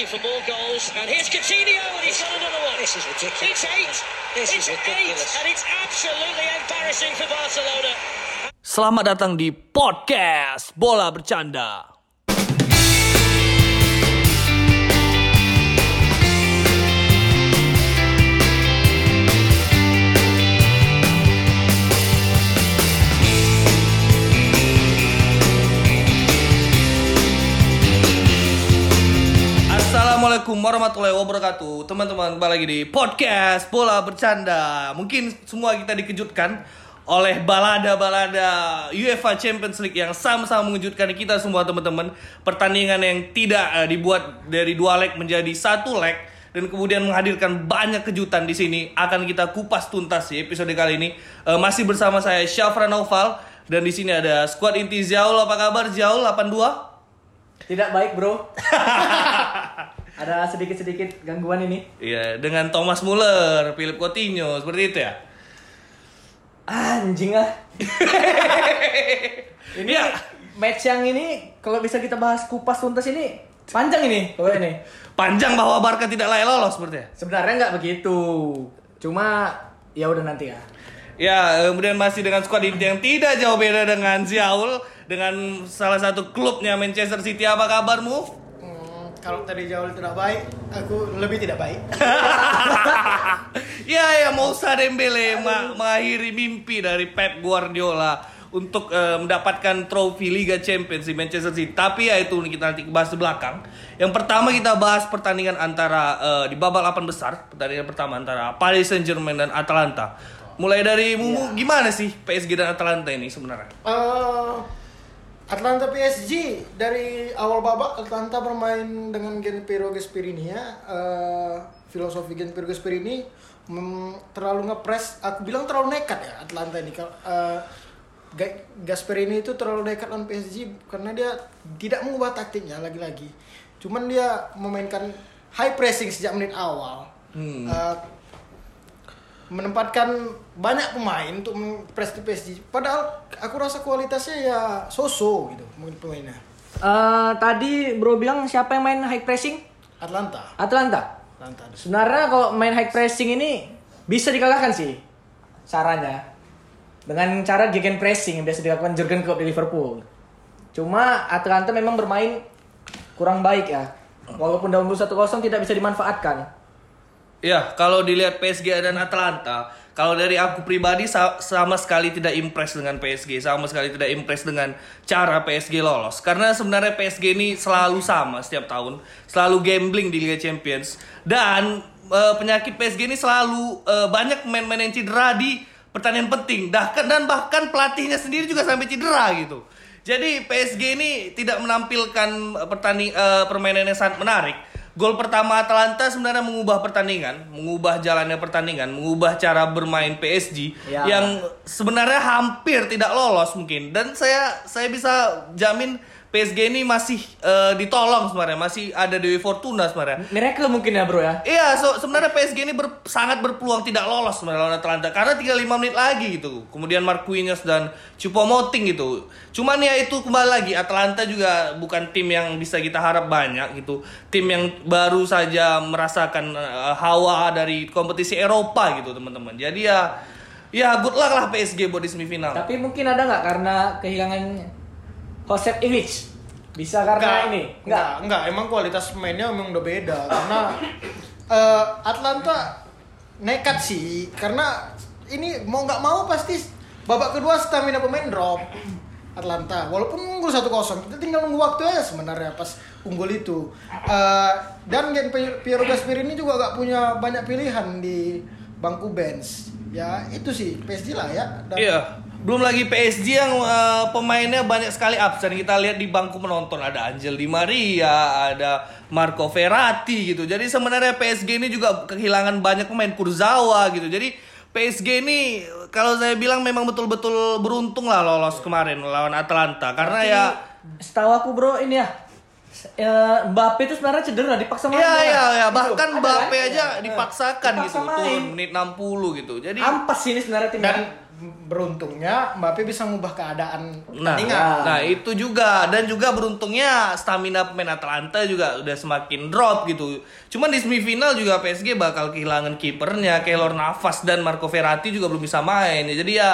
looking for more goals. And here's Coutinho, and he's got another one. This is ridiculous. It's eight. This it's is ridiculous. eight, and it's absolutely embarrassing for Barcelona. Selamat datang di podcast Bola Bercanda. Assalamualaikum warahmatullahi wabarakatuh. Teman-teman kembali lagi di podcast Bola Bercanda. Mungkin semua kita dikejutkan oleh balada-balada UEFA Champions League yang sama-sama mengejutkan kita semua teman-teman. Pertandingan yang tidak eh, dibuat dari dua leg menjadi satu leg dan kemudian menghadirkan banyak kejutan di sini akan kita kupas tuntas di episode kali ini. Eh, masih bersama saya Syafra Naufal dan di sini ada squad inti Ziaul. Apa kabar Ziaul? 82 Tidak baik bro Ada sedikit-sedikit gangguan ini Iya, dengan Thomas Muller, Philip Coutinho, seperti itu ya. Anjing ah Ini Iya. match yang ini Kalau bisa kita bahas kupas tuntas ini Panjang ini kalau ini Panjang bahwa Barca tidak layak lolos seperti ya. Sebenarnya nggak begitu Cuma ya udah nanti ya Ya, kemudian masih dengan squad inti yang tidak jauh beda dengan Ziaul dengan salah satu klubnya Manchester City. Apa kabarmu? Kalau tadi jauh tidak baik, aku lebih tidak baik. ya, ya Moussa Dembele ma- mengakhiri mimpi dari Pep Guardiola untuk eh, mendapatkan trofi Liga Champions di Manchester City. Tapi ya itu kita nanti bahas di belakang. Yang pertama kita bahas pertandingan antara eh, di babak 8 besar, pertandingan pertama antara Paris Saint-Germain dan Atalanta. Mulai dari Mumu, gimana sih PSG dan Atalanta ini sebenarnya? Eh, Atlanta PSG dari awal babak Atlanta bermain dengan Gen Piero Gasperini ya. Eh, filosofi Gen Piero Gasperini mm, terlalu ngepres. Aku bilang terlalu nekat ya Atlanta ini. Kalau eh, Ga- Gasperini itu terlalu nekat lawan PSG karena dia tidak mengubah taktiknya lagi-lagi. Cuman dia memainkan high pressing sejak menit awal. Eh, menempatkan banyak pemain untuk di PSG. Padahal aku rasa kualitasnya ya so-so gitu mungkin pemainnya. Eh, Tadi bro bilang siapa yang main high pressing? Atlanta. Atlanta Atlanta. Sebenarnya kalau main high pressing ini Bisa dikalahkan sih Caranya Dengan cara gegen pressing yang biasa dilakukan Jurgen Klopp di Liverpool Cuma Atlanta memang bermain kurang baik ya Walaupun dalam 1-0 tidak bisa dimanfaatkan Ya, kalau dilihat PSG dan Atalanta, kalau dari aku pribadi sa- sama sekali tidak impress dengan PSG, sama sekali tidak impress dengan cara PSG lolos. Karena sebenarnya PSG ini selalu sama setiap tahun, selalu gambling di Liga Champions dan eh, penyakit PSG ini selalu eh, banyak pemain-pemain yang cedera di pertandingan penting. Bahkan dan bahkan pelatihnya sendiri juga sampai cedera gitu. Jadi PSG ini tidak menampilkan eh, permainan yang sangat menarik. Gol pertama Atalanta sebenarnya mengubah pertandingan, mengubah jalannya pertandingan, mengubah cara bermain PSG Ya. yang sebenarnya hampir tidak lolos mungkin. Dan saya saya bisa jamin PSG ini masih eh, ditolong sebenarnya, masih ada Dewi Fortuna sebenarnya. Miracle mungkin ya bro ya Iya, so, sebenarnya PSG ini ber- sangat berpeluang tidak lolos sebenarnya lawan Atalanta karena tinggal 5 menit lagi gitu. Kemudian Marquinhos dan Choupo-Moting gitu. Cuman ya itu kembali lagi Atalanta juga bukan tim yang bisa kita harap banyak gitu. Tim yang baru saja merasakan eh, hawa dari kompetisi Eropa gitu, teman-teman. Jadi ya ya good luck lah PSG buat di semifinal. Tapi mungkin ada nggak karena kehilangan Josep Illich Bisa karena ini? Enggak, enggak, emang kualitas pemainnya memang udah beda karena eh, Atlanta nekat sih karena ini mau nggak mau pasti babak kedua stamina pemain drop. Atlanta walaupun unggul 1-0 kita tinggal nunggu waktu aja sebenarnya pas unggul itu. Eh, dan Gen Pi- Piero Gasperini juga gak punya banyak pilihan di bangku bench. Ya itu sih PSG lah ya. Dan- Iya. Belum lagi PSG yang eh, pemainnya banyak sekali absen. Kita lihat di bangku menonton ada Angel Di Maria, ada Marco Verratti gitu. Jadi sebenarnya PSG ini juga kehilangan banyak pemain Kurzawa gitu. Jadi PSG ini kalau saya bilang memang betul-betul beruntung lah lolos kemarin lawan Atalanta karena ya Setahu aku bro ini ya ya, Mbappe itu sebenarnya cedera dipaksa main. Iya iya iya Itu, bahkan ada Mbappe kan? aja Iya. dipaksakan Dipaksa gitu main. turun menit 60 gitu. Jadi Ampas sih ini sebenarnya tim Dan beruntungnya Mbappe bisa mengubah keadaan Nah, pertandingan. nah itu juga dan juga beruntungnya stamina pemain Atalanta juga udah semakin drop gitu. Cuman di semifinal juga PSG bakal kehilangan kipernya, Keylor Navas dan Marco Verratti juga belum bisa main. Ya, Jadi ya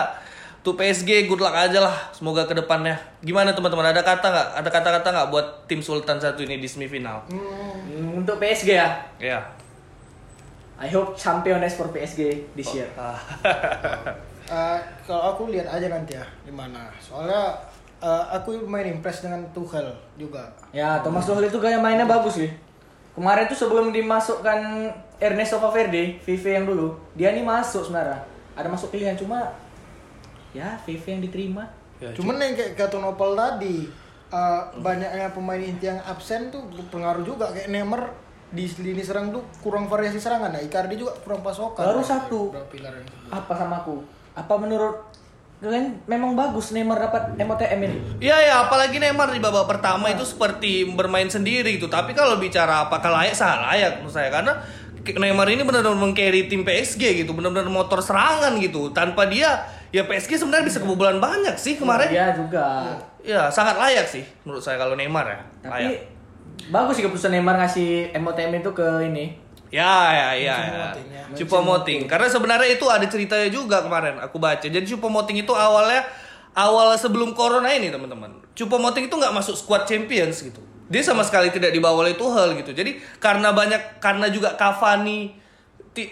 tuh PSG good luck aja lah semoga ke depannya. Gimana teman-teman ada kata nggak? Ada kata-kata nggak buat tim Sultan satu ini di semifinal? Hmm, Untuk PSG ya. Ya. I hope championess for PSG this year. Ah. Eh, kalau aku lihat aja nanti ya di mana. Soalnya eh, aku main impress dengan Tuchel juga. Ya, Thomas Tuchel itu gaya mainnya bagus sih. Kemarin tuh sebelum dimasukkan Ernesto Valverde, VV yang dulu, dia nih masuk sebenarnya. Ada masuk pilihan cuma ya VV yang diterima. Ya, Cuman yang kayak kata Nopal tadi, eh, banyaknya pemain inti yang absen tuh pengaruh juga kayak Neymar di lini serang tuh kurang variasi serangan. Nah, Icardi juga kurang pasokan. Baru satu. Pilar yang sebelum. Apa sama aku? Apa menurut kalian memang bagus Neymar dapat MOTM ini? Iya ya, apalagi Neymar di babak pertama itu seperti bermain sendiri gitu. Tapi kalau bicara apakah layak, salah layak menurut saya karena Neymar ini benar-benar mengcarry tim PSG gitu, benar-benar motor serangan gitu. Tanpa dia, ya PSG sebenarnya bisa kebobolan banyak sih kemarin. Dia juga. Ya sangat layak sih menurut saya kalau Neymar ya. Tapi Layak. bagus sih keputusan Neymar ngasih MOTM itu ke ini. Ya ya ya. ya. Choupo-Moting ya. Karena sebenarnya itu ada ceritanya juga kemarin aku baca. Jadi Choupo-Moting itu awalnya awal sebelum corona ini teman-teman. Choupo-Moting itu nggak masuk squad Champions gitu. Dia sama sekali tidak dibawa oleh Tuchel gitu. Jadi karena banyak karena juga Cavani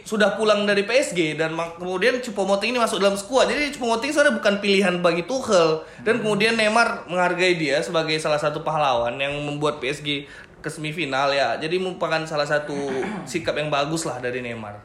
sudah pulang dari PSG dan kemudian Choupo-Moting ini masuk dalam squad. Jadi Choupo-Moting sebenarnya bukan pilihan bagi Tuchel dan kemudian Neymar menghargai dia sebagai salah satu pahlawan yang membuat PSG ke semifinal ya. Jadi merupakan salah satu sikap yang bagus lah dari Neymar.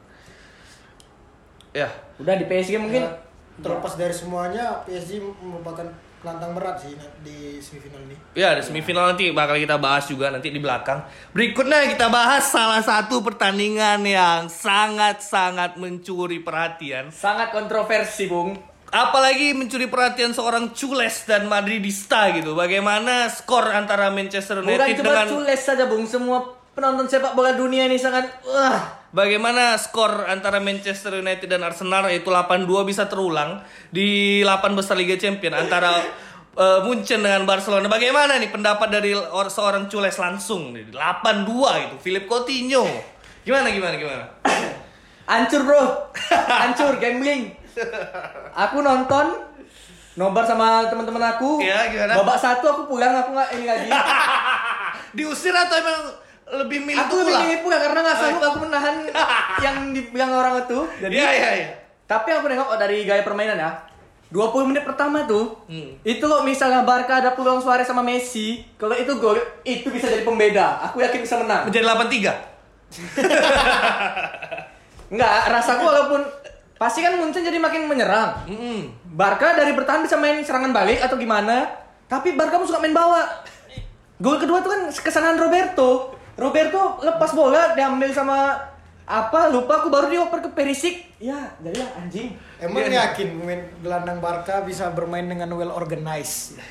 Ya. Udah di PSG mungkin Ya, terlepas dari semuanya, PSG merupakan penantang berat sih di semifinal ini. Ya, di semifinal nanti bakal kita bahas juga nanti di belakang. Berikutnya kita bahas salah satu pertandingan yang sangat-sangat mencuri perhatian. sangat kontroversi, Bung. Apalagi mencuri perhatian seorang Cules dan Madridista gitu. Bagaimana skor antara Manchester Bukan United cuma dengan cules saja, Bung. Semua penonton sepak bola dunia ini sangat wah. Bagaimana skor antara Manchester United dan Arsenal yaitu 8-2 bisa terulang di 8 besar Liga Champion antara eh, Munchen dengan Barcelona. Bagaimana nih pendapat dari or- seorang Cules langsung nih? 8-2 itu Philip Coutinho. Gimana gimana gimana? Hancur, Bro. Hancur gambling. Aku nonton nobar sama teman-teman aku. Iya, gimana? Babak satu aku pulang, aku nggak ini lagi. Diusir atau emang lebih milih aku lebih milih pulang karena nggak sanggup aku menahan yang dibilang orang itu. Jadi, Iya iya iya. tapi aku nengok dari gaya permainan ya. 20 menit pertama tuh, Hmm. itu kok misalnya Barca ada peluang Suarez sama Messi, kalau itu gol, itu bisa jadi pembeda. Aku yakin bisa menang. Menjadi 8-3. Enggak, rasaku walaupun pasti kan Munchen jadi makin menyerang. Mm-mm. Barca dari bertahan bisa main serangan balik atau gimana? Tapi Barca suka main bawa. Gol kedua tuh kan kesalahan Roberto. Roberto lepas bola diambil sama apa lupa aku baru dioper ke Perisic. Ya, jadilah anjing. Emang Iya. yakin pemain gelandang Barca bisa bermain dengan well organized?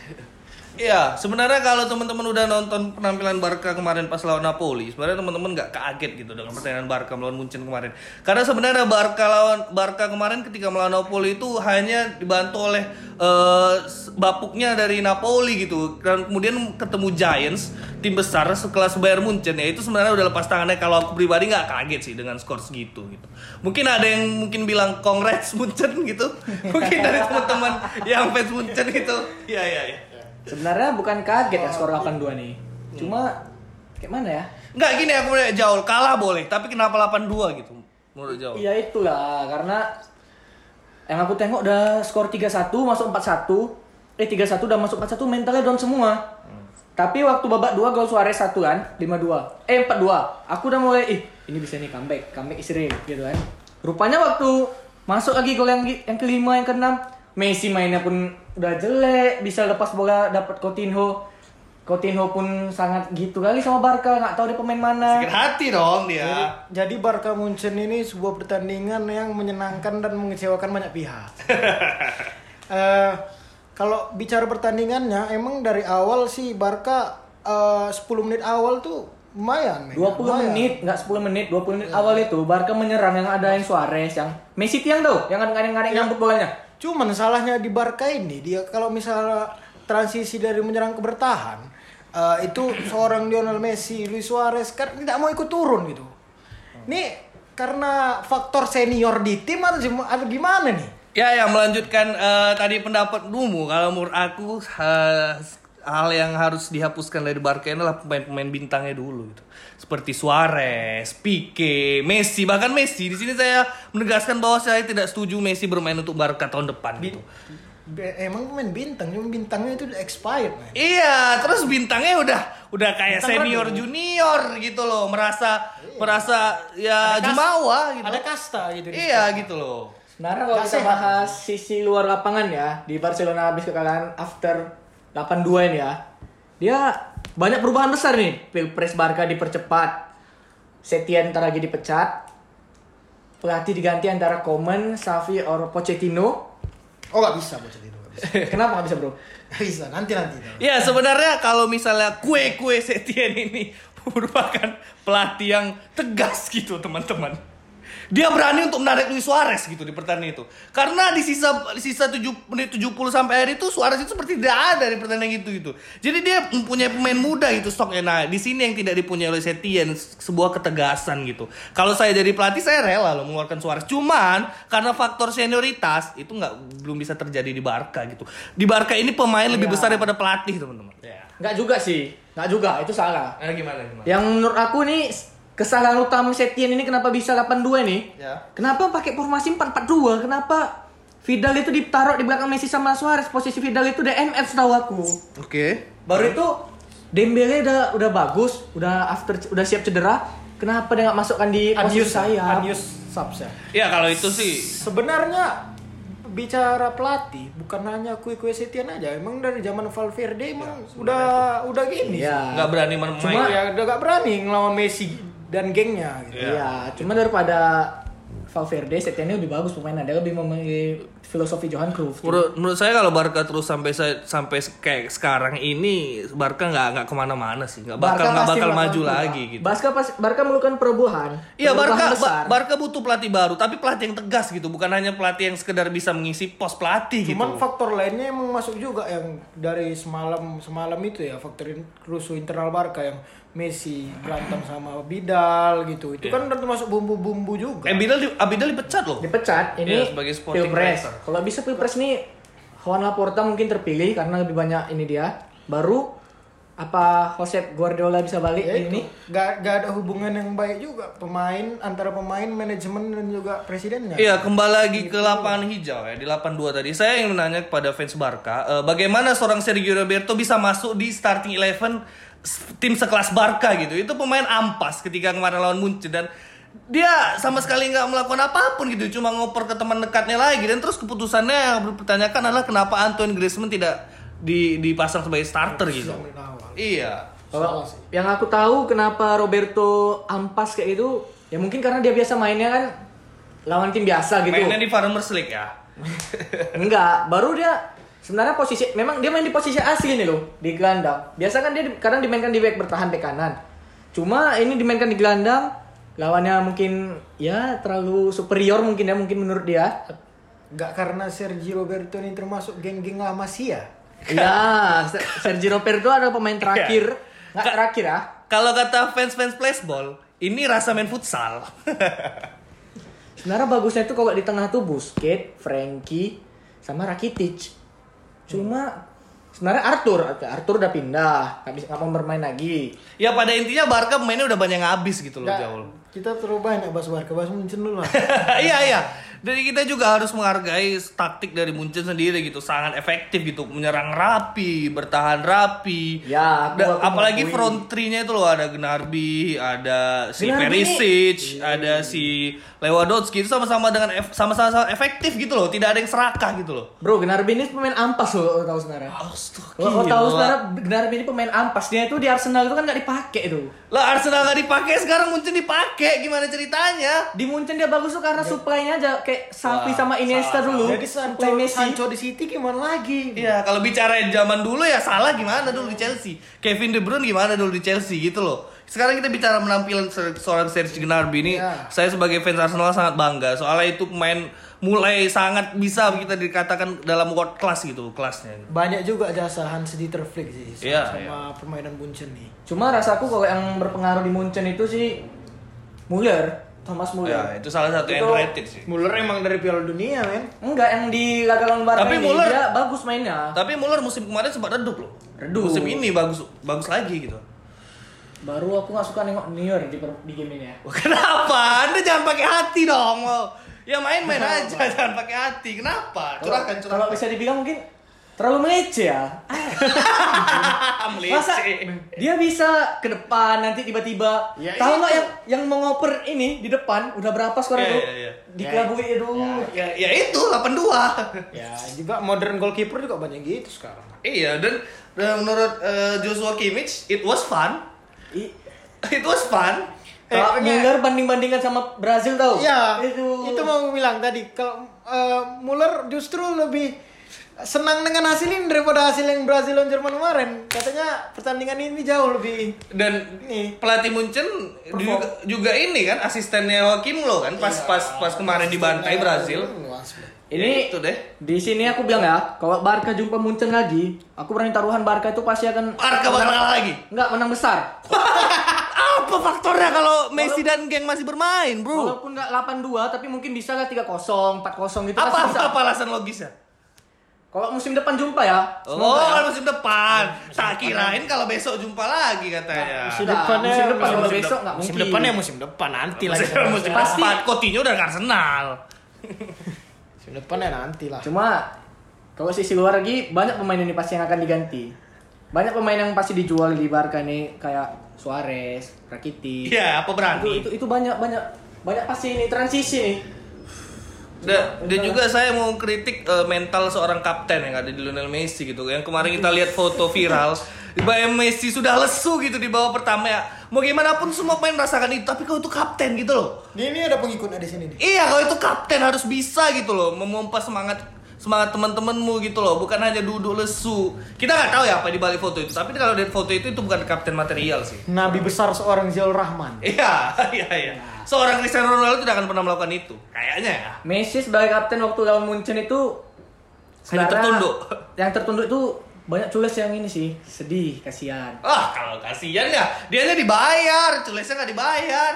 Iya, sebenarnya kalau teman-teman udah nonton penampilan Barca kemarin pas lawan Napoli, sebenarnya teman-teman nggak kaget gitu dengan pertandingan Barca melawan Munchen kemarin. Karena sebenarnya Barca lawan Barca kemarin ketika melawan Napoli itu hanya dibantu oleh eh, bapuknya dari Napoli gitu. Dan kemudian ketemu Giants, tim besar sekelas Bayern Munchen ya itu sebenarnya udah lepas tangannya. Kalau aku pribadi nggak kaget sih dengan skor segitu gitu. Mungkin ada yang mungkin bilang congrats Munchen gitu. Mungkin dari teman-teman yang fans Munchen gitu. Iya iya iya. Sebenarnya bukan kaget ya skor 8-2 nih. Cuma kayak mana ya? Enggak gini aku menurut Jaul kalah boleh, tapi kenapa 82 gitu menurut Jaul? Iya itulah karena yang aku tengok udah skor 3-1 masuk 4-1. Eh 3-1 udah masuk 4-1 mentalnya down semua. Tapi waktu babak 2 gol Suarez 1 kan, 5-2. Eh 4-2. Aku udah mulai ih, ini bisa nih comeback, comeback istri gitu kan. Rupanya waktu masuk lagi gol yang yang kelima, yang keenam, Messi mainnya pun udah jelek, bisa lepas bola dapat Coutinho. Coutinho pun sangat gitu kali sama Barca, nggak tahu dia pemain mana. Sakit hati dong dia. Jadi Barca Munchen ini sebuah pertandingan yang menyenangkan dan mengecewakan banyak pihak. Eh, kalau bicara pertandingannya, emang dari awal sih Barca eh, 10 menit awal tuh lumayan. men. 20 Lumayan. menit, nggak 10 menit, 20 menit awal itu Barca menyerang yang ada yang Suarez, yang Messi tiang tuh, yang ngadeng-ngadeng Ya. nyambut bolanya. Cuman salahnya di Barca ini dia kalau misalnya transisi dari menyerang ke bertahan eh, itu seorang Lionel Messi, Luis Suarez kan tidak mau ikut turun gitu. Ini karena faktor senior di tim atau gim- atau gimana nih? Ya, ya melanjutkan eh, tadi pendapat Dumu. Kalau menurut aku eh, hal yang harus dihapuskan dari Barca adalah pemain-pemain bintangnya dulu gitu. Seperti Suarez, Pique, Messi, bahkan Messi. Di sini saya menegaskan bahwa saya tidak setuju Messi bermain untuk Barca tahun depan gitu. Be- Emang pemain bintang, cuma bintangnya itu udah expired, man. Iya, terus bintangnya udah udah kayak Bintang senior junior gitu loh, merasa merasa ya Ada jumawa gitu. Ada kasta gitu. Iya gitu loh. Sebenarnya kalau kita bahas sisi luar lapangan ya di Barcelona habis kekalahan after 8-2 ini ya. Dia banyak perubahan besar nih. Pilpres Barca dipercepat. Setien ntar lagi dipecat. Pelatih diganti antara Koeman, Xavi, or Pochettino. Oh nggak bisa itu. Nggak bisa. Kenapa nggak bisa bro? Nggak bisa. Nanti nanti. Ya sebenarnya kalau misalnya kue-kue Setien ini merupakan pelatih yang tegas gitu teman-teman. Dia berani untuk menarik Luis Suarez gitu di pertandingan itu. Karena di sisa di sisa 7 menit 70 sampai akhir itu Suarez itu seperti tidak ada di pertandingan itu gitu. Jadi dia mempunyai pemain muda gitu stoknya. Nah, di sini yang tidak dipunyai oleh Setien sebuah ketegasan gitu. Kalau saya jadi pelatih saya rela loh mengeluarkan Suarez. Cuman karena faktor senioritas itu nggak belum bisa terjadi di Barca gitu. Di Barca ini pemain lebih Iya. besar daripada pelatih, teman-teman. Ya. Nggak juga sih. Nggak juga, itu salah. Nah, gimana gimana? Yang menurut aku nih kesalahan utama Setien ini kenapa bisa 8-2 nih? Ya. Kenapa pakai formasi 4-4-2? Kenapa Vidal itu ditaruh di belakang Messi sama Suarez? Posisi Vidal itu DMF setahu aku. Oke. Baru itu Dembele udah udah bagus, udah after udah siap cedera. Kenapa dia nggak masukkan di posisi Anius sayap? Anius subs ya. Ya kalau itu sih Sebenarnya bicara pelatih bukan hanya kue-kue Setien aja. Emang dari zaman Valverde emang udah udah gini. Iya. nggak berani main. Cuma ya udah gak berani ngelawan Messi dan gengnya gitu. Iya, cuma daripada Valverde, Setien lebih bagus pemainnya. Dia lebih memiliki filosofi Johan Cruyff. Menurut, menurut saya kalau Barca terus sampai sampai kayak sekarang ini Barca nggak nggak ke mana-mana sih nggak bakal nggak bakal maju berubah. lagi gitu. Barca pas Barca melakukan perubahan. Iya Barca besar. Ba- Barca butuh pelatih baru tapi pelatih yang tegas gitu bukan hanya pelatih yang sekedar bisa mengisi pos pelatih Cuman gitu. faktor lainnya emang masuk juga yang dari semalam semalam itu ya faktor in- rusuh internal Barca yang Messi berantem sama Bidal gitu. Itu kan udah termasuk bumbu-bumbu juga. Eh Bidal di, Abidal dipecat loh. dipecat ini Iya, sebagai sporting pilpres director. kalau bisa pilpres nih Juan Laporta mungkin terpilih karena lebih banyak ini dia baru apa Josep Guardiola bisa balik Ya ini Gak, gak ada hubungan yang baik juga pemain antara pemain manajemen dan juga presidennya. Iya, kembali lagi ke lapangan hijau ya di 82 tadi. Saya ingin menanya kepada fans Barca, eh, bagaimana seorang Sergio Roberto bisa masuk di starting eleven tim sekelas Barca gitu. Itu pemain ampas ketika kemarin lawan Munchen dan dia sama sekali nggak melakukan apa pun gitu, cuma ngoper ke teman dekatnya lagi dan terus keputusannya yang dipertanyakan adalah kenapa Antoine Griezmann tidak di dipasang sebagai starter gitu. Iya. kalau yang aku tahu kenapa Roberto ampas kayak itu ya mungkin karena dia biasa mainnya kan lawan tim biasa gitu Mainnya di Farmers League ya. enggak baru dia sebenarnya posisi memang dia main di posisi asli nih loh di gelandang. Biasa kan dia di- kadang dimainkan di back bertahan back kanan. Cuma ini dimainkan di gelandang lawannya mungkin ya terlalu superior mungkin ya mungkin menurut dia. Gak karena Sergio Roberto ini termasuk geng-geng La Masia. ya? Se- Sergio Roberto ada pemain terakhir. Nggak Ka- terakhir ya Kalau kata fans-fans flashball, ini rasa main futsal. sebenarnya bagusnya itu kalau di tengah tuh Busquets, Frankie, sama Rakitic cuma sebenarnya Arthur Arthur udah pindah nggak bisa nggak mau bermain lagi Ya pada intinya Barca mainnya udah banyak ngabis gitu loh jauh. kita terlalu banyak bahas Barca, bahas Munchen dulu lah. iya iya. Dari kita juga harus menghargai taktik dari Munchen sendiri gitu, sangat efektif gitu, menyerang rapi, bertahan rapi. Ya, aku- aku apalagi mengakui. front three-nya itu loh ada Gnarby, ada si Gnabry ini- Perisic, ada si Lewandowski itu sama-sama dengan ef- sama-sama efektif gitu loh, tidak ada yang serakah gitu loh. Bro, Gnarby ini pemain ampas loh, lo tahu sebenarnya. Astaga. Lo, lo tahu sebenarnya Gnarby ini pemain ampas. Dia itu di Arsenal itu kan nggak dipakai itu. Lah Arsenal nggak dipakai, sekarang Munchen dipakai gimana ceritanya? Di Munchen dia bagus tuh karena supply-nya aja kayak Sapi sama Iniesta salah. dulu. Jadi Sancho, Messi. Sancho di City gimana lagi? Iya, kalau bicarain zaman dulu ya salah gimana dulu di Chelsea. Kevin De Bruyne gimana dulu di Chelsea gitu loh. Sekarang kita bicara penampilan se- seorang Serge Gnabry ini, Iya. saya sebagai fans Arsenal sangat bangga. Soalnya itu pemain mulai sangat bisa kita dikatakan dalam world class gitu kelasnya. Banyak juga jasa Hans Dieter Flick sih Iya, sama permainan Bunchen nih. Cuma rasaku kalau yang berpengaruh di Munchen itu sih Muller, Thomas Muller. Ya, itu salah satu yang rated sih. Muller emang dari Piala Dunia, men. Enggak, yang di laga lawan Barca Tapi ini Muller- dia bagus mainnya. Tapi Muller musim kemarin sempat redup loh. Redup. Musim ini bagus bagus lagi gitu. Baru aku nggak suka nengok Neuer di, di game ini ya. Wah, Kenapa? Anda jangan pakai hati dong. Oh. Ya main-main aja, jangan pakai hati. Kenapa? Curahkan, Kalau curahkan. bisa dibilang mungkin terlalu melece ya. Melece. Masa dia bisa ke depan nanti tiba-tiba Ya, tahu nggak yang yang mau ngoper ini di depan udah berapa skor Iya, itu? iya, iya. Dikelabui itu. Ya, ya itu 82. Ya, juga modern goalkeeper juga banyak gitu sekarang. iya, dan, dan menurut eh, Joshua Kimmich, it was fun. I- It was fun. Kalau Eh, Muller banding-bandingkan sama Brazil tahu? Iya, Itu. itu, mau bilang tadi kalau eh, Muller justru lebih senang dengan hasil ini daripada hasil yang Brazil lawan Jerman kemarin. Katanya pertandingan ini jauh lebih Dan Nih. pelatih Munchen juga, juga ini kan asistennya Joachim Low kan pas pas pas kemarin dibantai Brazil. Ini itu deh. Di sini aku bilang ya, kalau Barca jumpa Munchen lagi, aku berani taruhan Barca itu pasti akan Barca bakal kalah lagi. Enggak, menang besar. Apa faktornya kalau Messi dan geng masih bermain, bro? Walaupun enggak 8-2, tapi mungkin bisa lah 3-0, 4-0 gitu Apa pasti bisa. apa alasan logisnya? Kalau musim depan jumpa ya. Oh, ya. kan musim depan. Tak kirain kalau besok jumpa lagi katanya. Musim Nah, depannya musim depan, kalau musim besok nggak musim mungkin. depan ya musim depan nanti lah. Musim, kita musim. Pasti. depan. Coutinho udah Arsenal. Musim depan ya nanti lah. Cuma kalau sisi luar lagi banyak pemain ini pasti yang akan diganti. Banyak pemain yang pasti dijual di Barca nih kayak Suarez, Rakitic. Iya, apa Itu, berani? itu itu banyak banyak banyak pasti ini transisi nih. Dan, dan juga saya mau kritik eh, mental seorang kapten yang ada di Lionel Messi gitu. Yang kemarin kita lihat foto viral, Bayang Messi sudah lesu gitu di bawah pertama ya. Mau gimana pun semua pemain merasakan itu, tapi kau itu kapten gitu loh. Ini, ini ada pengikutnya di sini nih. Iya, kalau itu kapten harus bisa gitu loh, memompa semangat semangat teman-temanmu gitu loh, bukan hanya duduk lesu. Kita nggak tahu ya apa di balik foto itu, tapi kalau dari foto itu itu bukan kapten material sih. Nabi besar seorang Ziaul Rahman. Iya, iya, iya. Seorang Cristiano Ronaldo tidak akan pernah melakukan itu, kayaknya ya. Messi sebagai kapten waktu lawan Munchen itu Hanya tertunduk. Yang tertunduk itu banyak cules yang ini sih, sedih, kasihan. Ah, kalau kasihan ya, dia aja dibayar, culesnya nggak dibayar.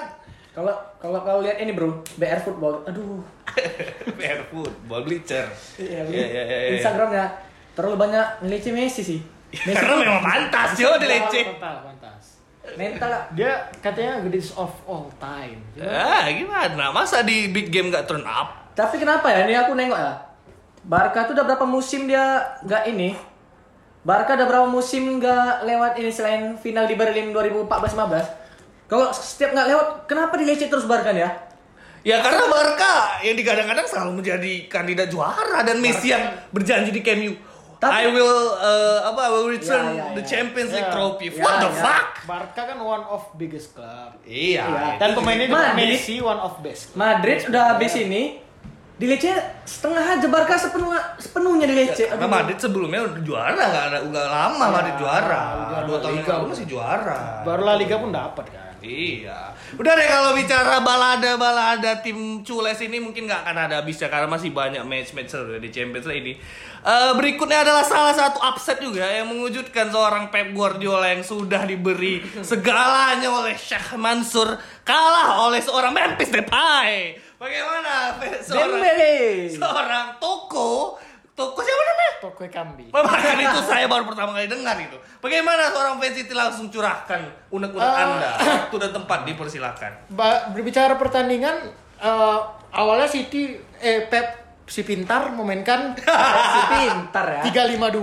Kalau kalau kau lihat ini bro, BR Football, aduh, PR football bleacher. Iya, Iya, iya, iya, iya. Instagramnya terlalu banyak ngelece Messi sih. Messi Karena memang pantas yo dilece. Pantas, pantas. mental lah. Dia katanya greatest of all time. Ah, gimana? Masa di big game nggak turn up? Tapi kenapa ya? Ini aku nengok ya. Barca tuh udah berapa musim dia nggak ini? Barca udah berapa musim nggak lewat ini selain final di Berlin 2014-15? Kalau setiap nggak lewat, kenapa dilece terus Barca ya? Ya karena Barca yang digadang-gadang selalu menjadi kandidat juara dan Messi yang berjanji di Camp Nou. I Tapi- will uh, apa I will return Ya, ya, the ya. Champions League Ya. trophy. Ya, What the ya. fuck? Barca kan one of biggest club. Iya. Itu Dan pemainnya Madrid. juga Messi one of best. Madrid udah habis ini, dilece setengah aja Barca sepenuh sepenuhnya dilece. Karena Aduh. Madrid sebelumnya udah juara nggak ada udah lama Madrid juara. Dua tahun yang lalu masih juara. Baru La Liga pun dapat kan. Iya. Udah deh kalau bicara balada-balada tim Cules ini mungkin nggak akan ada habisnya karena masih banyak match-match seru di Champions League ini. Eh, berikutnya adalah salah satu upset juga yang mengejutkan seorang Pep Guardiola yang sudah diberi segalanya oleh Syekh Mansur kalah oleh seorang Memphis Depay. Bagaimana seorang Dembele. seorang toko toko siapa namanya? Toko Kambi. Bahkan itu saya baru pertama kali dengar itu. Bagaimana seorang fans City langsung curahkan unek-unek Ah. Anda? Waktu dan tempat dipersilakan. Ba- berbicara pertandingan eh, awalnya City eh Pep si pintar memainkan Si pintar ya. 352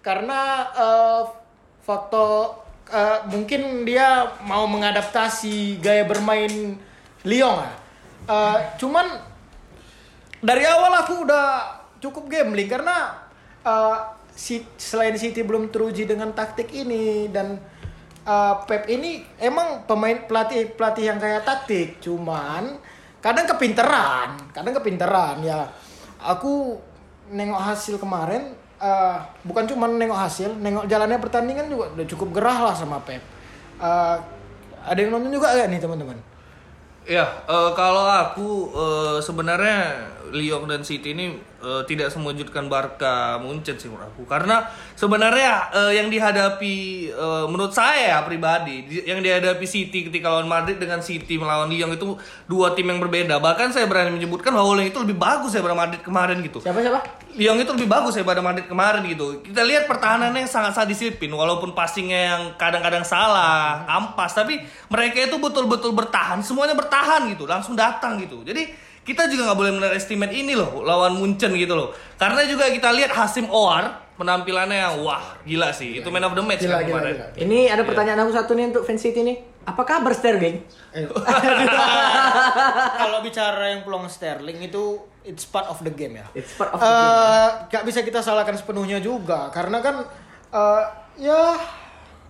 karena eh, faktor eh, mungkin dia mau mengadaptasi gaya bermain Lyon ya. Eh, cuman dari awal aku udah cukup gambling karena eh, si selain City belum teruji dengan taktik ini dan eh, Pep ini emang pemain pelatih pelatih yang kayak taktik, cuman kadang kepinteran, kadang kepinteran ya. Aku nengok hasil kemarin, eh, bukan cuma nengok hasil, nengok jalannya pertandingan juga udah cukup gerah lah sama Pep. Eh, ada yang nonton juga gak nih teman-teman? Ya, eh, kalau aku eh, sebenarnya Lyon dan City ini eh, tidak semewujudkan Barca Munchen sih menurut aku. Karena sebenarnya eh, yang dihadapi eh, menurut saya ya pribadi, di- yang dihadapi City ketika lawan Madrid dengan City melawan Lyon itu dua tim yang berbeda. Bahkan saya berani menyebutkan bahwa Lyon itu lebih bagus daripada Madrid kemarin gitu. Siapa siapa? Lyon itu lebih bagus daripada Madrid kemarin gitu. Kita lihat pertahanannya yang sangat-sangat disiplin walaupun passingnya yang kadang-kadang salah, ampas, tapi mereka itu betul-betul bertahan, semuanya bertahan gitu, langsung datang gitu. Jadi kita juga nggak boleh underestimate ini loh lawan Munchen gitu loh. Karena juga kita lihat Hasim Oar penampilannya yang wah gila sih. Itu man of the match Gila, kan gila, kemarin. gila. Ini ada pertanyaan aku satu nih untuk fans City nih. Apa kabar Sterling? Eh, Kalau bicara yang peluang Sterling itu it's part of the game ya. It's part of the Eh, gak bisa kita salahkan sepenuhnya juga karena kan eh, ya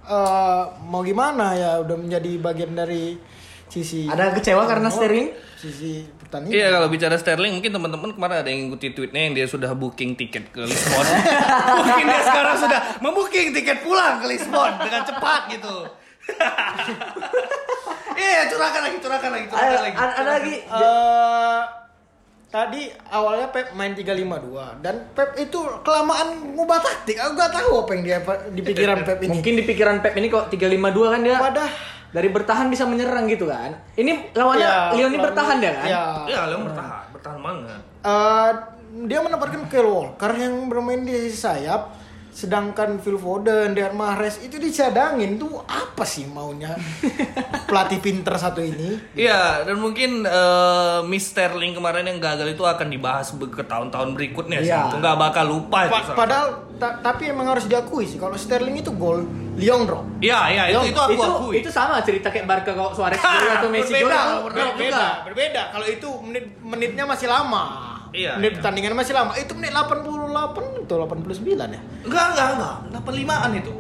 eh, mau gimana ya udah menjadi bagian dari sisi Ada kecewa karena Sterling? sisi pertandingan. Iya kalau bicara Sterling mungkin teman-teman kemarin ada yang ngikuti tweetnya yang dia sudah booking tiket ke Lisbon. mungkin dia sekarang sudah membooking tiket pulang ke Lisbon dengan cepat gitu. Iya curahkan lagi, curahkan lagi, curahkan Ada, lagi. ada, ada lagi. Eh, tadi awalnya Pep main 352 dan Pep itu kelamaan ngubah taktik. Aku gak tahu apa yang dia di pikiran Pep ini. Mungkin di pikiran Pep ini kok 352 kan dia Wadah. Dari bertahan bisa menyerang gitu kan. Ini lawannya Ya, Lyon ini bertahan dia kan? Ya. Ya, Leon bertahan, bertahan banget. Eh, dia menempatkan Kyle Walker yang bermain di sisi sayap sedangkan Phil Foden dan Mahrez itu dicadangin tuh apa sih maunya pelatih pinter satu ini Iya, dan mungkin eh, Miss Sterling kemarin yang gagal itu akan dibahas ke tahun-tahun berikutnya sih. Iya. Itu nggak bakal lupa itu. Pa- soalnya. padahal ta- tapi emang harus diakui sih kalau Sterling itu gol Lyon bro Iya, iya, itu, itu aku itu, akui. itu sama cerita kayak Barca kalau Suarez atau Messi Berbeda, itu berbeda, gol juga. berbeda kalau itu menit menitnya masih lama Iya, menit iya. pertandingan masih lama itu menit 88 atau 89 ya Enggak, enggak, enggak. 85-an itu.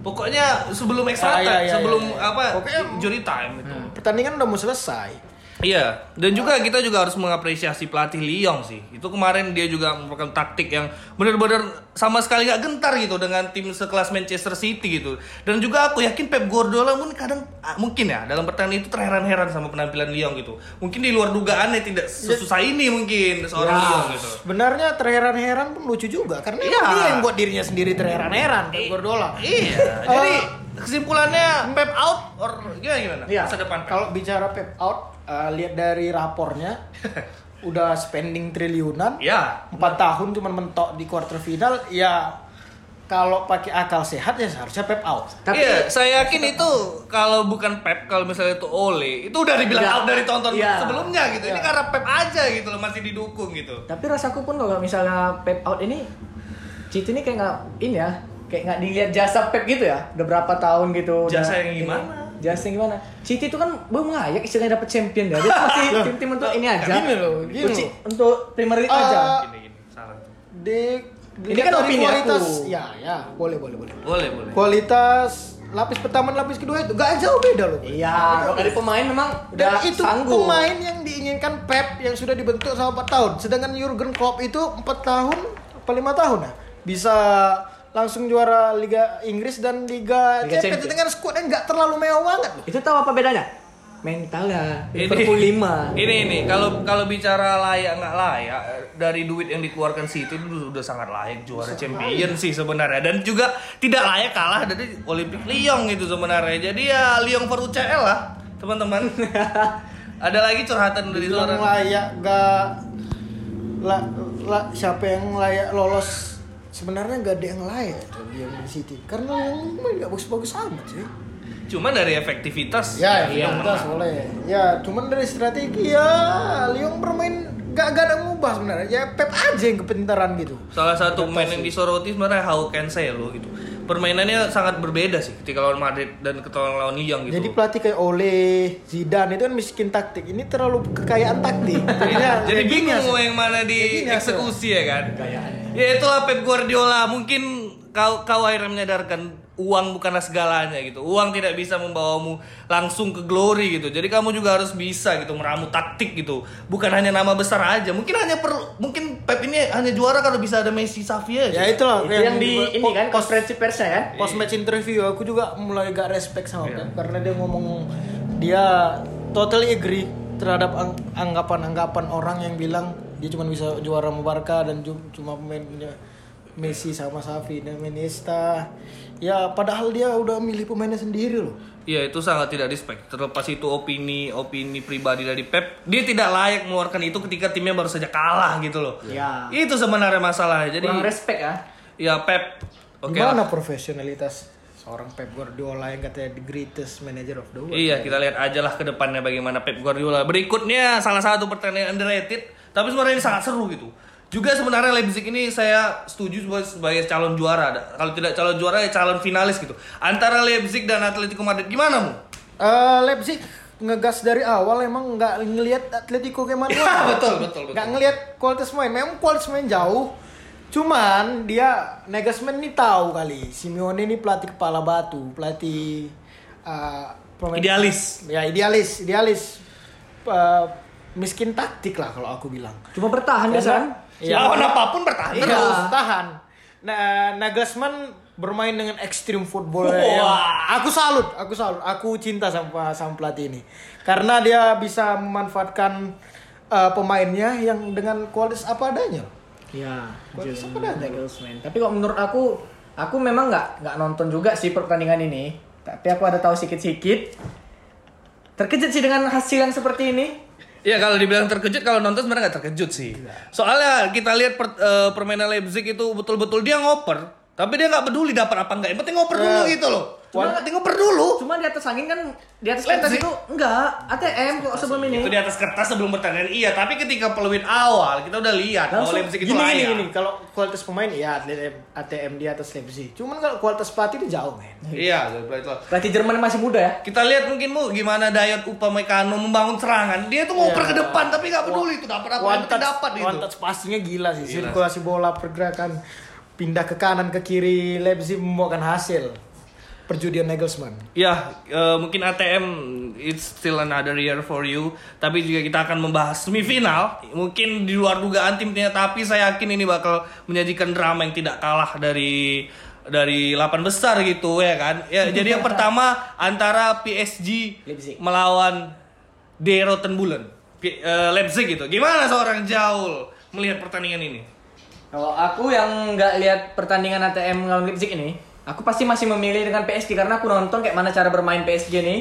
Pokoknya sebelum Ah, extra iya, time, iya, sebelum iya, iya. apa? Pokoknya- injury time itu. pertandingan udah mau selesai Iya, dan juga kita juga harus mengapresiasi pelatih Lyon sih. Itu kemarin dia juga merupakan taktik yang benar-benar sama sekali gak gentar gitu dengan tim sekelas Manchester City gitu. Dan juga aku yakin Pep Guardiola pun kadang ah, mungkin ya dalam pertandingan itu terheran-heran sama penampilan Lyon gitu. Mungkin di luar dugaannya tidak sesusah ini mungkin seorang Ya, Lyon gitu. Sebenarnya terheran-heran pun lucu juga karena Iya. emang dia yang buat dirinya sendiri terheran-heran Pep Guardiola. Iya, jadi kesimpulannya Pep out or gimana gimana? Iya. Masa depan? Kalau bicara Pep out, eh, lihat dari rapornya udah spending triliunan, Ya, empat tahun cuma mentok di quarter final, ya kalau pakai akal sehat ya seharusnya Pep out. Tapi iya, saya yakin itu kalau bukan Pep, kalau misalnya itu Ole, itu udah dibilang Iya. out dari tonton Iya. sebelumnya gitu. Ini Iya. karena Pep aja gitu loh, masih didukung gitu. tapi rasaku pun kalau misalnya Pep out ini City ini kayak nggak ini ya kayak nggak dilihat jasa Pep gitu ya udah berapa tahun gitu Jasa udah yang ini. gimana? Yang gimana City itu kan belum layak istilahnya dapat champion ya dia masih tim-tim untuk ini aja Gini loh, gini Untuk loh. Ci- untuk Premier League Eh, aja Gini gini, salah. Di Ini kan dari opini kualitas, aku. ya ya boleh boleh boleh. Boleh, boleh. Kualitas lapis pertama dan lapis kedua itu gak jauh beda loh. iya kalau dari pemain memang Dan udah itu sanggup pemain yang diinginkan Pep yang sudah dibentuk selama 4 tahun. Sedangkan Jurgen Klopp itu 4 tahun apa 5 tahun ya? Bisa langsung juara Liga Inggris dan Liga, Liga Champions. Champions. dengan skuad yang nggak terlalu mewah banget loh. itu tahu apa bedanya? Mentalnya Ini- Liverpool 5 Ini ini. Kalau kalau bicara layak nggak layak eh, dari duit yang dikeluarkan City itu udah sangat layak. Juara champion sih sebenarnya. Dan juga tidak layak kalah dari Olympic Lyon gitu sebenarnya. Jadi ya Lyon for UCL lah teman-teman. Ada lagi curhatan dari seorang layak gak la, la- siapa yang layak lolos sebenarnya gak ada yang layak tuh yang di City karena yang main gak bagus-bagus amat sih. Cuma dari efektivitas Ya, menang. boleh. Ya, cuman dari strategi ya Lyon bermain gak, gak ada ngubah sebenarnya. Ya Pep aja yang kepintaran gitu. Salah satu pemain yang disoroti sebenarnya How Cancelo gitu. Permainannya sangat berbeda sih ketika lawan Madrid dan ketika lawan Lyon gitu. Jadi pelatih kayak Ole, Zidane itu kan miskin taktik. Ini terlalu kekayaan taktik. Jadinya Jadi kayak gini bingung mau yang mana dieksekusi ya kan? Ya itulah Pep Guardiola. Mungkin kau kau akhirnya menyadarkan uang bukanlah segalanya gitu. Uang tidak bisa membawamu langsung ke glory gitu. Jadi kamu juga harus bisa gitu meramu taktik gitu. Bukan hanya nama besar aja. Mungkin hanya perlu mungkin Pep ini hanya juara kalau bisa ada Messi, Xavi aja. Ya itulah Itu yang di ini kan post konferensi persnya kan. post match interview aku juga mulai gak respect sama Pep karena dia ngomong dia totally agree terhadap ang- anggapan-anggapan orang yang bilang dia cuma bisa juara sama Barca dan cuma pemainnya Messi sama Xavi dan Iniesta. Ya padahal dia udah milih pemainnya sendiri loh. Iya itu sangat tidak respect. Terlepas itu opini opini pribadi dari Pep, dia tidak layak mengeluarkan itu ketika timnya baru saja kalah gitu loh. Ya. Itu sebenarnya masalahnya. Jadi Kurang respect ya. ya Pep, oke Gimana lah. profesionalitas seorang Pep Guardiola yang katanya the greatest manager of the world? Iya kita lihat aja lah ke depannya bagaimana Pep Guardiola. Berikutnya salah satu pertandingan underrated, tapi sebenarnya ini sangat seru gitu. Juga sebenarnya Leipzig ini saya setuju sebagai, calon juara. Kalau tidak calon juara ya calon finalis gitu. Antara Leipzig dan Atletico Madrid gimana mu? Eh, Leipzig ngegas dari awal emang nggak ngelihat Atletico kayak mana betul, betul, betul. nggak ngelihat kualitas main memang kualitas main jauh cuman dia Nagelsmann ini tahu kali Simeone ini pelatih kepala batu pelatih pemain- Idealis. ya idealis idealis Eh, miskin taktik lah kalau aku bilang Cuma bertahan biasa kan. Iya. Lawan apa pun bertahan terus terus. tahan nah Nagelsmann bermain dengan ekstrim football Wah. yang aku salut aku salut aku cinta sama sama pelatih ini karena dia bisa memanfaatkan uh, pemainnya yang dengan kualitas apa adanya Iya. Kualitas apa dah? Nagelsmann. Tapi kok menurut aku, aku memang nggak nggak nonton juga sih pertandingan ini. Tapi aku ada tahu sedikit-sedikit. Terkejut sih dengan hasil yang seperti ini. Ya kalau dibilang terkejut kalau nonton sebenarnya nggak terkejut sih. Soalnya kita lihat per- eh, permainan Leipzig itu betul-betul dia ngoper, tapi dia nggak peduli dapat apa enggak. Yang penting ngoper dulu Eh, gitu loh. Cuma penting ngoper dulu. Cuma di atas angin kan, di atas kertas itu enggak. ATM kok sebelum ini. Itu di atas kertas sebelum pertandingan iya, tapi ketika peluit awal kita udah lihat bahwa langsung Leipzig itu gini gini layak. gini kalau kualitas pemain ya ATM, ATM di atas Leipzig cuman kalau kualitas pelatih itu jauh men Iya, itu. Pelatih Jerman masih muda ya. Kita lihat mungkin mu gimana Dayot Upamecano membangun serangan. Dia tuh ngoper Iya. ke depan tapi nggak peduli itu dapat apa dapat gitu. one touch passingnya gila sih sirkulasi bola pergerakan pindah ke kanan ke kiri Leipzig membuahkan hasil perjudian Nagelsmann Ya, eh, mungkin ATM it's still another year for you. Tapi juga kita akan membahas semifinal. Mungkin di luar dugaan timnya, tapi saya yakin ini bakal menyajikan drama yang tidak kalah dari dari 8 besar gitu ya kan. Ya, jadi yang pertama antara PSG Leipzig. melawan De Rottenbulen. P- eh, Leipzig gitu. Gimana seorang Jaul melihat pertandingan ini? Kalau aku yang nggak lihat pertandingan ATM lawan Leipzig ini, aku pasti masih memilih dengan PSG karena aku nonton kayak mana cara bermain PSG nih.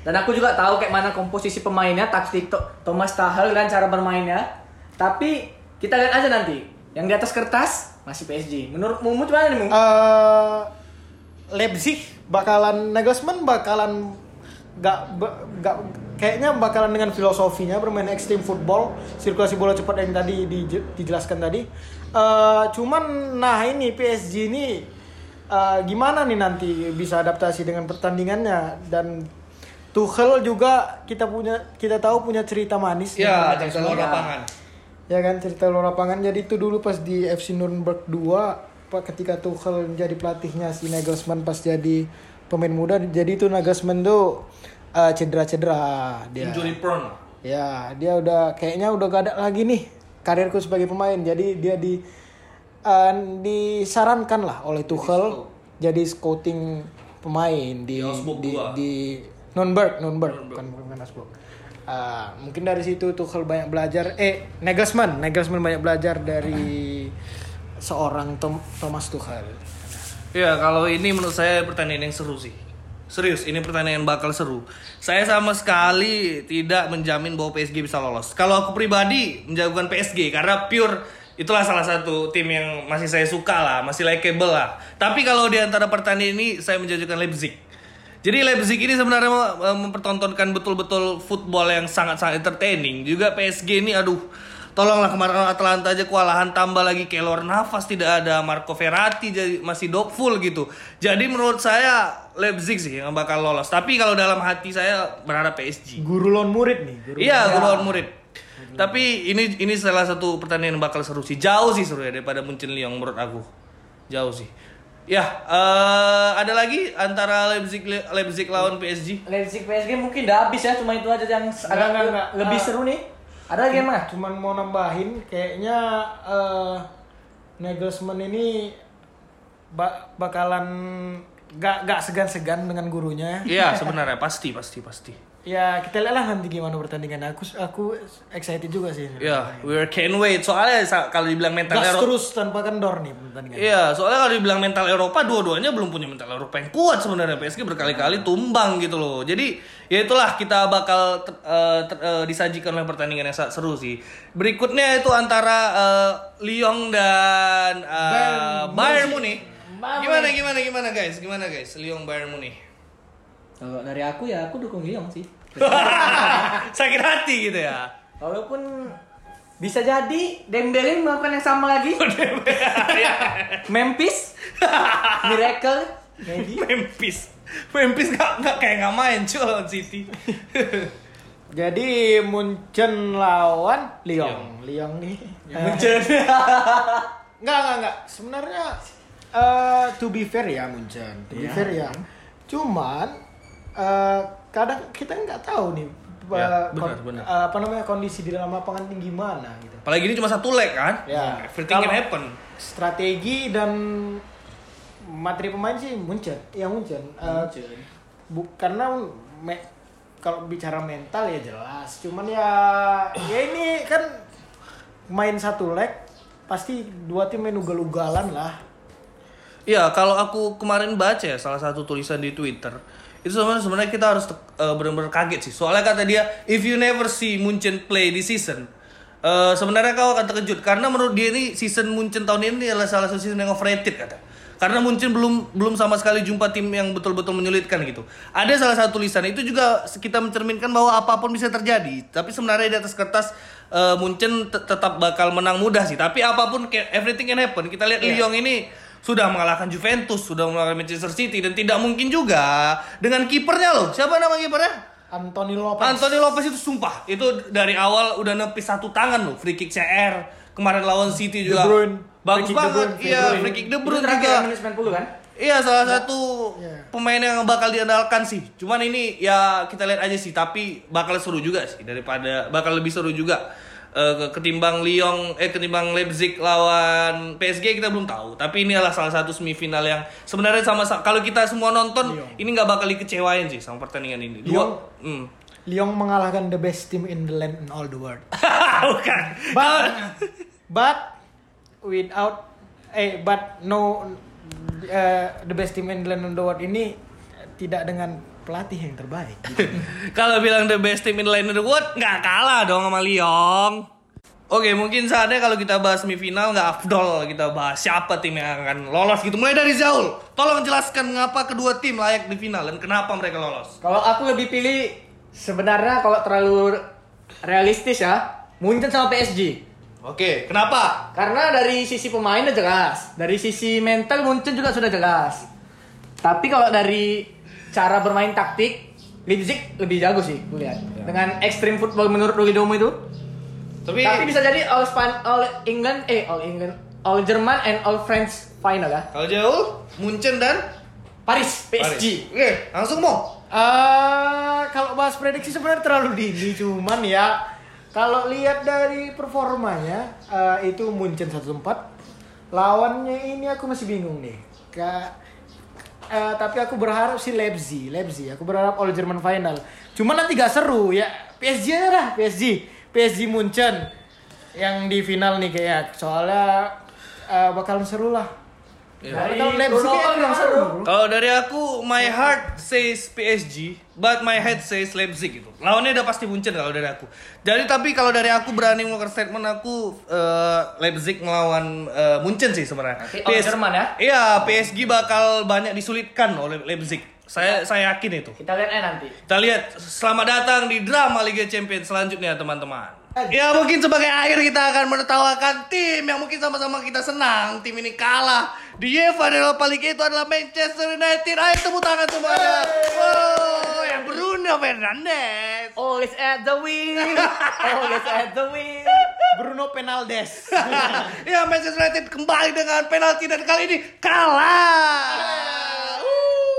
Dan aku juga tahu kayak mana komposisi pemainnya, taktik Thomas Tuchel dan cara bermainnya. Tapi kita lihat aja nanti. Yang di atas kertas masih PSG. Menurut Mumu gimana nih, Mumu? Eh, Leipzig bakalan Nagelsmann bakalan gak, gak kayaknya bakalan dengan filosofinya bermain extreme football sirkulasi bola cepat yang tadi di- dijelaskan tadi Eh, cuman nah ini PSG ini eh, gimana nih nanti bisa adaptasi dengan pertandingannya? Dan Tuchel juga kita punya kita tahu punya cerita manis Ya, di luar lapangan. ya kan cerita luar lapangan. Jadi itu dulu pas di FC Nuremberg 2 pak ketika Tuchel jadi pelatihnya si Nagelsmann pas jadi pemain muda. Jadi itu Nagelsmann tuh uh, cedera-cedera. Dia Injury prone. ya dia udah kayaknya udah gak ada lagi nih karirku sebagai pemain. Jadi dia di uh, disarankan lah oleh Tuchel jadi scouting pemain di Di di, di Nürnberg Nürnberg bukan bukan Augsburg. Ah, mungkin dari situ Tuchel banyak belajar. Eh Nagelsmann Nagelsmann banyak belajar dari seorang Tom, Thomas Tuchel. Ya kalau ini menurut saya pertandingan yang seru sih. Serius, ini pertandingan bakal seru. Saya sama sekali tidak menjamin bahwa PSG bisa lolos. Kalau aku pribadi menjagokan PSG karena pure itulah salah satu tim yang masih saya suka lah, masih likeable lah. Tapi kalau di antara pertandingan ini saya menjagokan Leipzig. Jadi Leipzig ini sebenarnya mem- mempertontonkan betul-betul football yang sangat-sangat entertaining. Juga PSG ini aduh Tolonglah kemarin Atlanta aja kewalahan tambah lagi Keylor Navas tidak ada Marco Verratti jadi masih full gitu. Jadi menurut saya Leipzig sih yang bakal lolos. Tapi kalau dalam hati saya berharap PSG. guru lawan murid nih guru Iya, gue lawan murid. Tapi ini ini salah satu pertandingan yang bakal seru sih. Jauh sih seru ya daripada Munchen Lyon menurut aku. Jauh sih. Ya, eh, ada lagi antara Leipzig Leipzig lawan PSG. Leipzig PSG mungkin udah habis ya, cuma itu aja yang agak lebih Ah. seru nih. Ada lagi mana? Cuman mau nambahin kayaknya eh Nagelsmann ini ba- bakalan gak gak segan-segan dengan gurunya. Iya, sebenarnya pasti pasti pasti. Ya kita lihat lah nanti gimana pertandingan. Aku aku excited juga sih. Ya, we can't wait. Soalnya kalau dibilang mental Gas Eropa, terus tanpa kendor nih pertandingan. Iya, soalnya kalau dibilang mental Eropa, dua-duanya belum punya mental Eropa yang kuat sebenarnya. PSG berkali-kali tumbang gitu loh. Jadi ya itulah kita bakal ter- ter- eh, disajikan oleh pertandingan yang seru sih. Berikutnya itu antara eh, Lyon dan eh, Bayern Munich. Gimana gimana gimana guys? Gimana guys? Lyon Bayern Munich. Kalau dari aku ya aku dukung Lyon sih. Sakit hati gitu ya. Walaupun bisa jadi Dembele melakukan yang sama lagi. Memphis, Miracle, maybe. Memphis. Memphis nggak nggak kayak nggak main cuy lawan City. Jadi Munchen lawan Lyon. Lyon nih. Munchen. Enggak, enggak, enggak. Sebenarnya eh to be fair ya Munchen. To be Iya. fair ya. Cuman eh kadang kita nggak tahu nih Ya, eh, benar, benar. eh, apa namanya kondisi di dalam lapangan ini gimana gitu. Apalagi ini cuma satu leg kan? Ya. Everything can happen. Strategi dan materi pemain sih Munchen. Ya Munchen. Eh, bu, karena me- kalau bicara mental ya jelas. Cuman ya ya ini kan main satu leg pasti dua tim main ugal-ugalan lah. Iya, kalau aku kemarin baca ya salah satu tulisan di Twitter, itu sebenarnya sebenarnya kita harus uh, benar-benar kaget sih. Soalnya kata dia, if you never see Munchen play di season, uh, sebenarnya kau akan terkejut karena menurut dia ini season Munchen tahun ini adalah salah satu season yang overrated kata. Karena Munchen belum belum sama sekali jumpa tim yang betul-betul menyulitkan gitu. Ada salah satu tulisan itu juga kita mencerminkan bahwa apa pun bisa terjadi. Tapi sebenarnya di atas kertas uh, Munchen te- tetap bakal menang mudah sih. Tapi apa pun everything can happen. Kita lihat Lyon ini sudah mengalahkan Juventus, sudah mengalahkan Manchester City dan tidak mungkin juga dengan kipernya loh. Siapa nama kipernya? Anthony Lopez. Anthony Lopez itu sumpah itu dari awal udah nepis satu tangan loh free kick CR kemarin lawan City juga De Bruyne. bagus Free banget iya free kick De Bruyne juga menit 90 kan? iya salah satu Iya. pemain yang bakal diandalkan sih cuman ini ya kita lihat aja sih tapi bakal seru juga sih daripada bakal lebih seru juga Ke- ketimbang Lyon eh ketimbang Leipzig lawan PSG kita belum tahu tapi ini adalah salah satu semifinal yang sebenarnya sama kalau kita semua nonton Lyon. ini nggak bakal dikecewain sih sama pertandingan ini dua hmm. Lyon mengalahkan the best team in the land and all the world. Bukan. But but without eh but no eh, the best team in the land and the world ini tidak dengan pelatih yang terbaik. Kalau bilang the best team in the land in the world, nggak kalah dong sama Lyon. Oke, mungkin saatnya kalau kita bahas semifinal nggak afdol kita bahas siapa tim yang akan lolos gitu. Mulai dari Zaul, tolong jelaskan mengapa kedua tim layak di final dan kenapa mereka lolos. Kalau aku lebih pilih sebenarnya kalau terlalu realistis ya, Munchen sama PSG. Oke, kenapa? Karena dari sisi pemain udah jelas, dari sisi mental Munchen juga sudah jelas. Tapi kalau dari cara bermain taktik, Leipzig lebih jago sih, gue lihat. Dengan extreme football menurut Rudy Domo itu. Tapi, Tapi bisa jadi all Span, all England, eh all England, all German and all French final ya. kalau Zaul, Munchen dan Paris, PSG. Paris. Oke, langsung mau. Eh kalau bahas prediksi sebenarnya terlalu dini cuman ya kalau lihat dari performanya eh, itu Munchen 1-4 lawannya ini aku masih bingung nih Ka- eh, tapi aku berharap si Leipzig Leipzig. Aku berharap all German final. Cuman nanti gak seru ya. PSG lah PSG PSG Munchen yang di final nih kayak soalnya eh, bakalan seru lah Iya. Kalau dari aku, my heart says PSG, but my head says Leipzig gitu. Lawannya udah pasti Munchen kalau dari aku. Jadi tapi kalau dari aku berani mengeluarkan statement aku eh, Leipzig melawan eh, Munchen sih sebenarnya. All Jerman ya? Iya, PSG bakal banyak disulitkan oleh Leipzig. Saya saya yakin itu. Kita lihat aja nanti. Kita lihat selamat datang di drama Liga Champions selanjutnya teman-teman. Ya mungkin sebagai akhir kita akan menertawakan tim yang mungkin sama-sama kita senang. Tim ini kalah di UEFA Europa League itu adalah Manchester United. Ayo tepuk tangan semuanya. Wow, yang Bruno Fernandes. Always at the wheel. Always at the wheel. Bruno Penaldes. ya Manchester United kembali dengan penalti dan kali ini kalah.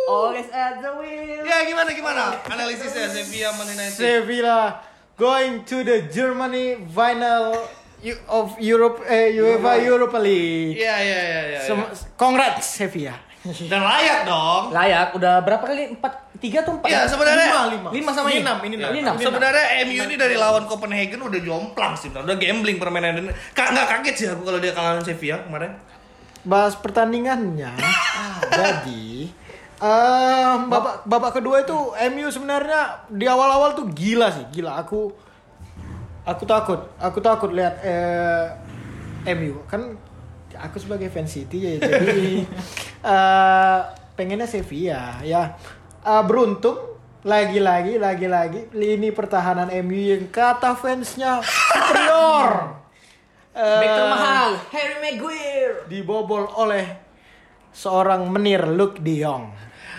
Always at the wheel. Ya gimana gimana analisisnya Sevilla Man United? Sevilla going to the Germany final of Europe eh, UEFA Europa League. Iya iya iya iya. Congrats Sevilla. Dan layak dong. Layak, udah berapa kali? Empat, tiga atau empat? Iya sebenarnya Lima, lima. Lima sama ini ini. enam, ini Ya, enam. Ini enam. Sebenarnya MU ini dari lawan Copenhagen udah jomplang sih, udah gambling permainan ini. Kak nggak kaget sih aku kalau dia kalah lawan Sevilla kemarin. Bahas pertandingannya. Jadi eh babak babak kedua itu MU sebenarnya di awal-awal tuh gila sih, gila. Aku aku takut, aku takut lihat eh, MU kan aku sebagai fans City ya jadi eh pengennya Sevilla ya Eh, beruntung lagi-lagi lagi-lagi lini pertahanan MU yang kata fansnya superior Back Eh, termahal, Harry Maguire. dibobol oleh seorang menir Luke De Jong.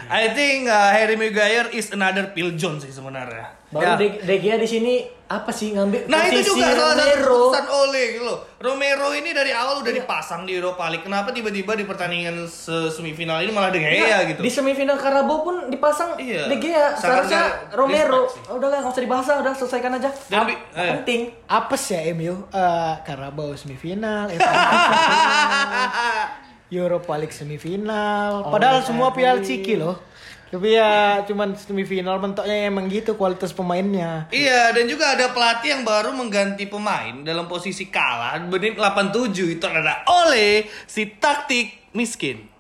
I think uh, Harry Maguire is another Phil Jones sih sebenarnya. Baru Ya. De, De Gea di sini apa sih ngambil Nah itu posisi juga salah satu Romero. keputusan Ole gitu loh. Romero ini dari awal udah dipasang di Europa League. Kenapa tiba-tiba di pertandingan se- semifinal ini malah De Gea Iya, gitu? Di semifinal Carabao pun dipasang Iya. De Gea. Seharusnya Romero. Oh, udah lah, nggak usah dibahas lah, udah selesaikan aja. Dan Ap- eh. penting. Apes ya MU Eh, Carabao semifinal, semifinal, Europa League semifinal. Padahal semua piala ciki loh. Tapi ya cuman semifinal mentoknya emang gitu kualitas pemainnya. Iya, dan juga ada pelatih yang baru mengganti pemain dalam posisi kalah menit 87 itu adalah Ole si taktik miskin.